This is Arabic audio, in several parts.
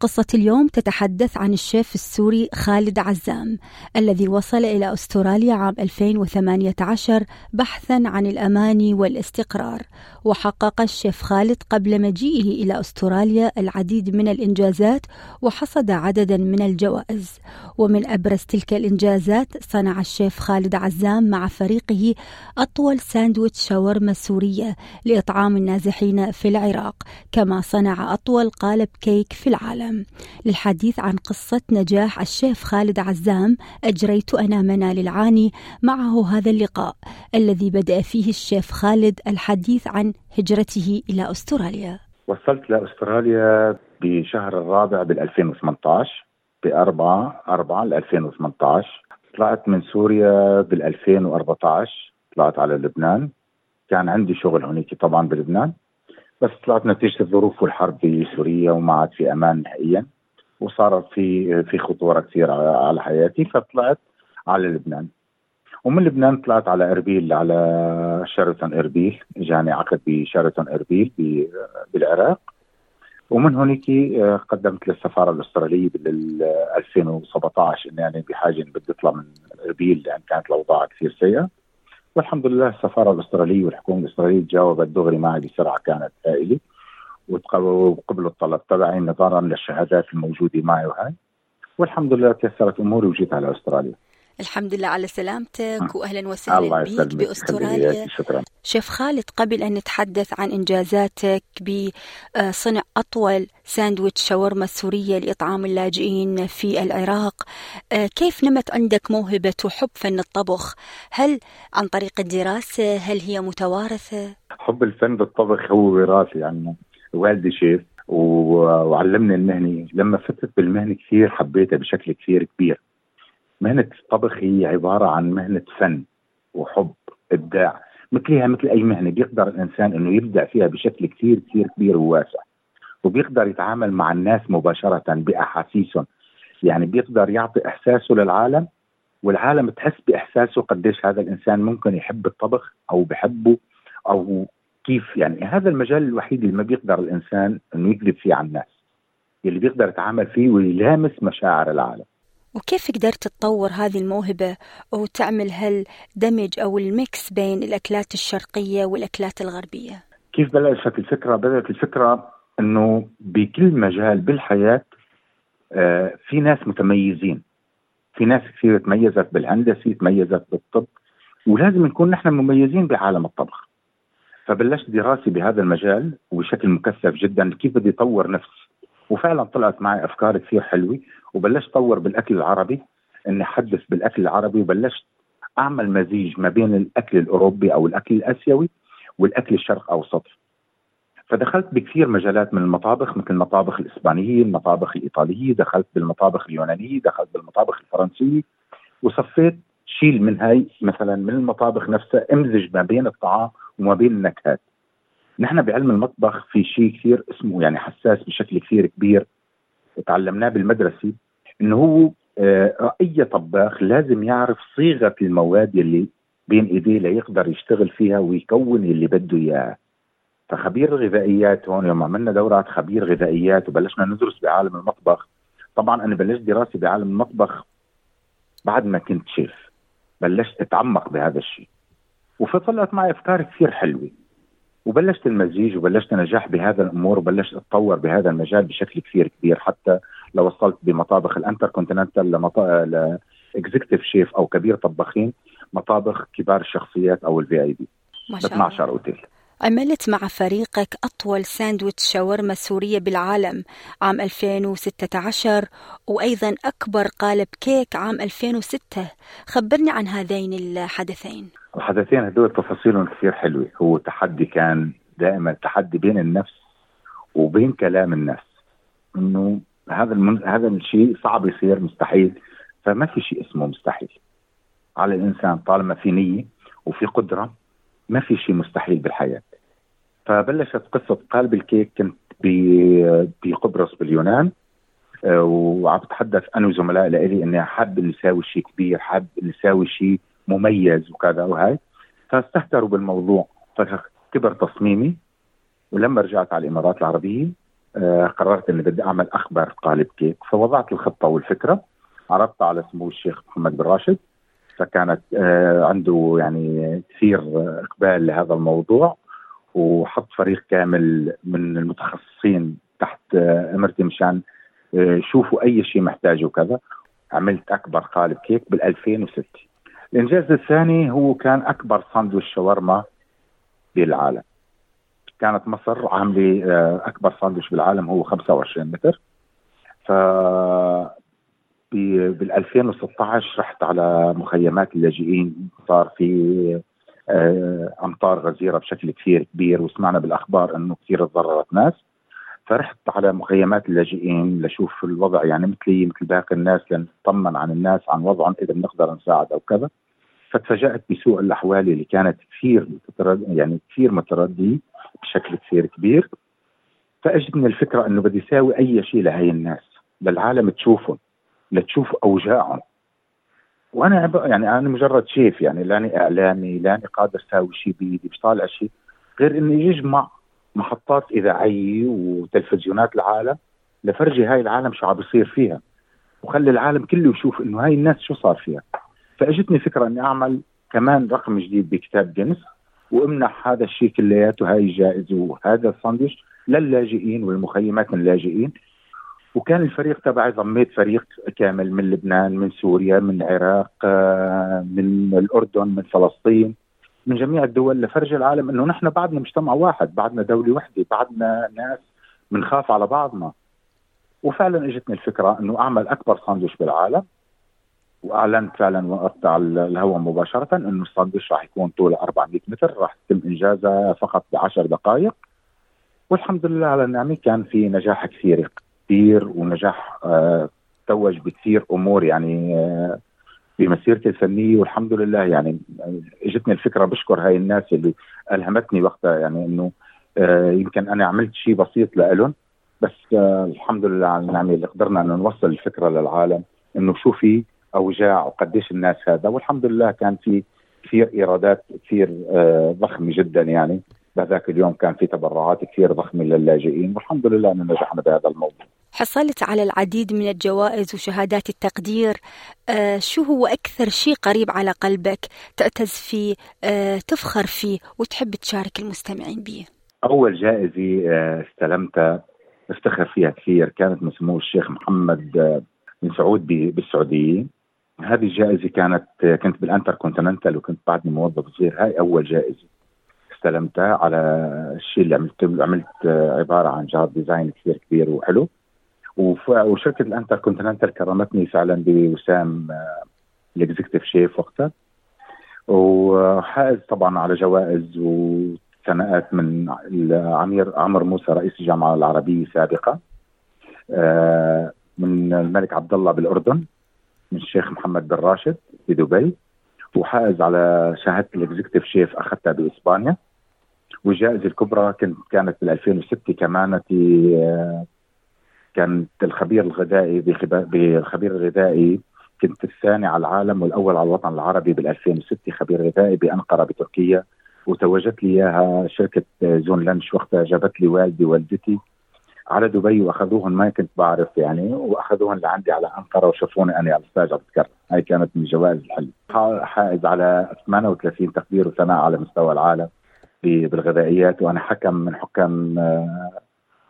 قصة اليوم تتحدث عن الشيف السوري خالد عزام الذي وصل إلى أستراليا عام 2018 بحثا عن الأمان والاستقرار وحقق الشيف خالد قبل مجيئه إلى أستراليا العديد من الإنجازات وحصد عددا من الجوائز. ومن أبرز تلك الإنجازات صنع الشيف خالد عزام مع فريقه أطول ساندويتش شاورما سورية لإطعام النازحين في العراق كما صنع أطول قالب كيك في العالم. للحديث عن قصة نجاح الشيف خالد عزام أجريت أنا منال العاني. معه هذا اللقاء الذي بدأ فيه الشيف خالد الحديث عن هجرته إلى أستراليا. وصلت لأستراليا بشهر الرابع بال 2018 ب 4 4 ل 2018 طلعت من سوريا بال 2014 طلعت على لبنان. كان عندي شغل هناك طبعا بلبنان. بس طلعت نتيجة الظروف والحرب بسوريا وما عاد في أمان نهائيا وصار في في خطورة كثير على حياتي فطلعت على لبنان. ومن لبنان طلعت على إربيل على شيراتون اربيل اجاني عقد بشيراتون اربيل بالعراق. ومن هونيك آه، قدمت للسفارة الأسترالية بال 2017 إني يعني بحاجة بدي أطلع من إربيل لأن كانت الأوضاع كثير سيئة. والحمد لله السفارة الأسترالية والحكومة الأسترالية تجاوبت دغري معي بسرعة كانت هائلة. وقبلوا الطلب تبعي نظرا للشهادات الموجودة معي وهي والحمد لله تيسرت أموري وجيت على أستراليا. الحمد لله على سلامتك واهلا وسهلا بك بأستراليا. شكرا. شيف خالد قبل أن نتحدث عن إنجازاتك بصنع أطول ساندويتش شاورما سورية لإطعام اللاجئين في العراق كيف نمت عندك موهبة وحب فن الطبخ؟ هل عن طريق الدراسة؟ هل هي متوارثة؟ حب الفن بالطبخ هو وراثي يعني والدي شيف وعلمني المهنة. لما فتت بالمهنة كثير حبيتها بشكل كثير كبير. مهنة الطبخ هي عبارة عن مهنة فن وحب إبداع مثلها مثل أي مهنة. بيقدر الإنسان إنه يبدع فيها بشكل كثير كثير كبير وواسع. وبيقدر يتعامل مع الناس مباشرة بأحاسيسهم. يعني بيقدر يعطي إحساسه للعالم والعالم تحس بإحساسه قديش هذا الإنسان ممكن يحب الطبخ أو بحبه أو كيف. يعني هذا المجال الوحيد اللي ما بيقدر الإنسان إنه يكذب فيه على الناس اللي بيقدر يتعامل فيه ويلامس مشاعر العالم. وكيف قدرت تطور هذه الموهبة وتعمل هالدمج أو الميكس بين الأكلات الشرقية والأكلات الغربية؟ كيف بلشت الفكرة؟ بدأت الفكرة أنه بكل مجال بالحياة آه في ناس متميزين. في ناس كثير تميزت بالهندسة تميزت بالطب ولازم نكون نحن مميزين بعالم الطبخ. فبلشت دراسي بهذا المجال وبشكل مكثف جدا. كيف بدي أطور نفسي؟ وفعلا طلعت معي أفكار كثير حلوة وبلشت أطور بالأكل العربي إني أحدث بالأكل العربي وبلشت أعمل مزيج ما بين الأكل الأوروبي أو الأكل الآسيوي والأكل الشرق اوسطي فدخلت بكثير مجالات من المطابخ مثل المطابخ الإسبانية، المطابخ الإيطالية، دخلت بالمطابخ اليونانية، دخلت بالمطابخ الفرنسية وصفيت شيل من هاي مثلا من المطابخ نفسها إمزج ما بين الطعام وما بين النكهات. نحن بعلم المطبخ في شيء كثير اسمه يعني حساس بشكل كثير كبير تعلمناه بالمدرسة إنه هو آه أي طباخ لازم يعرف صيغة المواد اللي بين إيديه ليقدر يشتغل فيها ويكون اللي بده إياه. فخبير الغذائيات هون يوم عملنا دورات خبير غذائيات وبلشنا ندرس بعالم المطبخ. طبعا أنا بلشت دراسي بعالم المطبخ بعد ما كنت شيف بلشت أتعمق بهذا الشيء. وفطلعت معي أفكار كثير حلوة. وبلشت المزيج وبلشت نجاح بهذا الأمور وبلشت أتطور بهذا المجال بشكل كثير كبير. حتى لو وصلت بمطابخ الانتر كونتيننتال لمطا... ل executive chef أو كبير طباخين مطابخ كبار الشخصيات أو ال VIP ما شاء الله. 12 أوتيل. عملت مع فريقك أطول ساندويتش شاورما سورية بالعالم عام 2016 وأيضا أكبر قالب كيك عام 2006 خبرني عن هذين الحدثين. الحدثين هدول تفاصيلهم كثير حلوة. هو تحدي كان دائما تحدي بين النفس وبين كلام الناس. إنه هذا المن... هذا الشيء صعب يصير مستحيل. فما في شيء اسمه مستحيل. على الإنسان طالما في نية وفي قدرة ما في شيء مستحيل بالحياة. فبلشت قصة قالب الكيك كنت بقبرص باليونان. آه، وعم بتحدث أنا وزملاء لي إني حاب نساوي شيء كبير حاب نساوي شيء مميز وكذا وهي فاستهتروا بالموضوع فكبر تصميمي. ولما رجعت على الإمارات العربية آه قررت إني بدي أعمل أكبر قالب كيك. فوضعت الخطة والفكرة. عرضتها على سمو الشيخ محمد بن راشد. فكانت آه عنده يعني كثير إقبال لهذا الموضوع. وحط فريق كامل من المتخصصين تحت آه، إمرتي مشان آه، شوفوا أي شيء محتاجه وكذا. عملت أكبر قالب كيك بال 2006 الإنجاز الثاني هو كان أكبر ساندويتش شاورما بالعالم. كانت مصر عاملة آه، أكبر ساندويتش بالعالم هو 25 متر. ف بال 2016 رحت على مخيمات اللاجئين صار في آه، أمطار غزيرة بشكل كثير كبير وسمعنا بالأخبار إنه كثير تضررت ناس. فرحت على مخيمات اللاجئين لشوف الوضع يعني مثلي مثل باقي الناس لنطمن عن الناس عن وضعهم إذا بنقدر نساعد أو كذا. فتفاجأت بسوء الأحوال اللي كانت كثير يعني كثير مترديه بشكل كثير كبير. فاجتني الفكرة إنه بدي اساوي أي شيء لهي الناس للعالم تشوفهم لتشوف أوجاعهم. وأنا يعني أنا مجرد شيف يعني لاني إعلامي لاني قادر أساوي شيء بإيدي مش طالع شيء. غير اني يجمع محطات إذاعية وتلفزيونات العالم لفرجي هاي العالم شو عم بيصير فيها وخلي العالم كله يشوف إنه هاي الناس شو صار فيها. فأجتني فكرة إني أعمل كمان رقم جديد بكتاب جنس وأمنح هذا الشيء كلياته هاي الجائزة وهذا الساندويتش للاجئين والمخيمات اللاجئين. وكان الفريق تبعي ضميت فريق كامل من لبنان من سوريا من العراق آه، من الأردن من فلسطين. من جميع الدول لفرج العالم إنه نحن بعدنا مجتمع واحد بعدنا دولة وحدة بعدنا ناس بنخاف على بعضنا. وفعلا إجتني الفكرة إنه أعمل أكبر ساندويش بالعالم وأعلنت فعلا وقفت على الهواء مباشرة إنه الساندويش راح يكون طوله 400 متر راح يتم إنجازه فقط ب 10 دقائق. والحمد لله على النعمة كان في نجاح كثير كثير ونجاح آه توج بكثير أمور يعني آه بمسيرتي الفنية والحمد لله يعني إجتني الفكرة بشكر هاي الناس اللي ألهمتني وقتها يعني إنه آه يمكن أنا عملت شيء بسيط لهم بس آه الحمد لله على النعمة اللي قدرنا إنه نوصل الفكرة للعالم إنه شو في أوجاع وقديش الناس هذا والحمد لله كان في كثير إيرادات كثير آه ضخمة جدا يعني بهذاك اليوم كان في تبرعات كثير ضخمة للاجئين والحمد لله إنه نجحنا بهذا الموضوع. حصلت على العديد من الجوائز وشهادات التقدير. آه شو هو أكثر شيء قريب على قلبك تعتز فيه آه تفخر فيه وتحب تشارك المستمعين به أول جائزة آه استلمتها افتخر فيها كثير كانت من سمو الشيخ محمد بن سعود بالسعودية. هذه الجائزة كانت كنت بالانتر كونتيننتال وكنت بعدني موظف صغير. هاي أول جائزة استلمتها على الشيء اللي عملته عملت عبارة عن جهاز design كثير كبير وحلو. وشركة الانتر كونتيننتال كرمتني فعلا بوسام ال executive chef وقتها. وحائز طبعا على جوائز وثناءات من الأمين عمرو موسى رئيس الجامعة العربية سابقا آه، من الملك عبد الله بالأردن من الشيخ محمد بن راشد بدبي وحائز على شهادة ال executive chef أخذتها بإسبانيا. والجائزة الكبرى كانت كانت بال 2006 كمان كانت الخبير الغذائي بالخبير الغذائي كنت الثاني على العالم والأول على الوطن العربي بال 2006 خبير غذائي بأنقرة بتركيا. وتوجت لي إياها شركة زون لانش وقتها جابت لي والدي والدتي على دبي واخذوهم ما كنت بعرف يعني واخذوهم لعندي على أنقرة وشافوني أنا على ال stage عم بتكرم هاي كانت من الجوائز الحلوه حائز على 38 تقدير وثناء على مستوى العالم بالغذائيات وأنا حكم من حكام آه،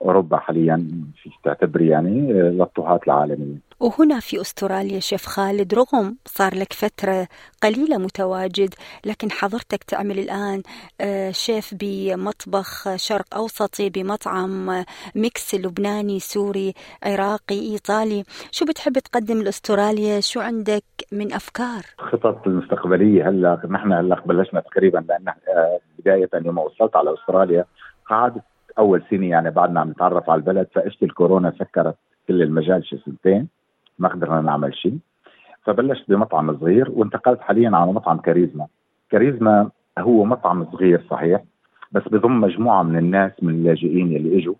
أوروبا حاليا في تعتبري يعني للطهاة العالمية. وهنا في أستراليا شيف خالد رغم صار لك فترة قليلة متواجد لكن حضرتك تعمل الآن آه، شيف بمطبخ شرق أوسطي بمطعم mix لبناني سوري عراقي إيطالي. شو بتحب تقدم لأستراليا؟ شو عندك من أفكار؟ خطط المستقبلية. هلا نحن هلا بلشنا تقريبا لأن آه، بداية يوم وصلت على أستراليا. قعدت أول سنة يعني بعدنا عم نتعرف على البلد فاجت الكورونا سكرت كل المجال شي سنتين ما قدرنا نعمل شيء فبلشت بمطعم صغير وانتقلت حاليا على مطعم كاريزما. كاريزما هو مطعم صغير صحيح بس بضم مجموعة من الناس من اللاجئين اللي إجوا.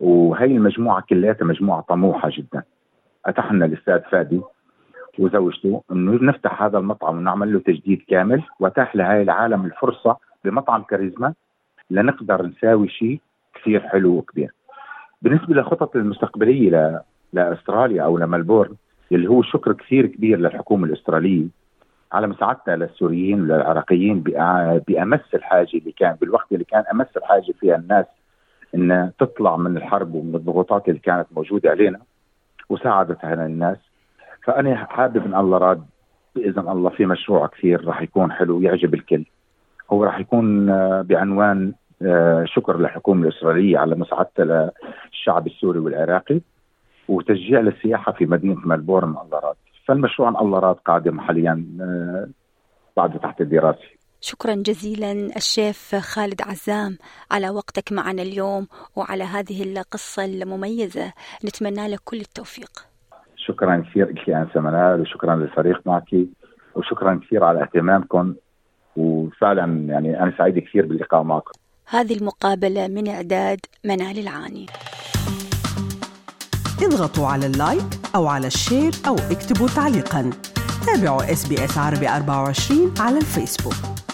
وهي المجموعة كلياتها مجموعة طموحة جدا. أتحنا الأستاذ فادي وزوجته إنه نفتح هذا المطعم ونعمل له تجديد كامل واتاح لهي العالم الفرصة بمطعم كاريزما لنقدر نساوي شيء كثير حلو وكبير. بالنسبة للخطط المستقبلية ل... لأستراليا أو لملبورن اللي هو شكر كثير كبير للحكومة الأسترالية على مساعدتها للسوريين وللعراقيين بأمس الحاجة اللي كان بالوقت اللي كان أمس الحاجة فيها الناس إن تطلع من الحرب ومن الضغوطات اللي كانت موجودة علينا وساعدت هنا الناس فأنا حابب إن الله راد بإذن الله في مشروع كثير راح يكون حلو يعجب الكل. هو راح يكون آه، بعنوان آه، شكر للحكومة الإسرائيلية على مساعدتها للشعب السوري والعراقي وتشجيع للسياحة في مدينة ملبورن الله راد فالمشروع الله راد قادم حاليا آه، بعد تحت الدراسة. شكرا جزيلا الشيف خالد عزام على وقتك معنا اليوم وعلى هذه القصة المميزة. نتمنى لك كل التوفيق. شكرا كثير لك أنسة منال وشكرا للفريق معك وشكرا كثير على اهتمامكم. وفعلا يعني أنا سعيد كثير باللقاء معكم. هذه المقابلة من إعداد منال العاني. اضغطوا على ال like أو على ال share أو اكتبوا تعليقا. تابعوا SBS عربي 24 على الفيسبوك.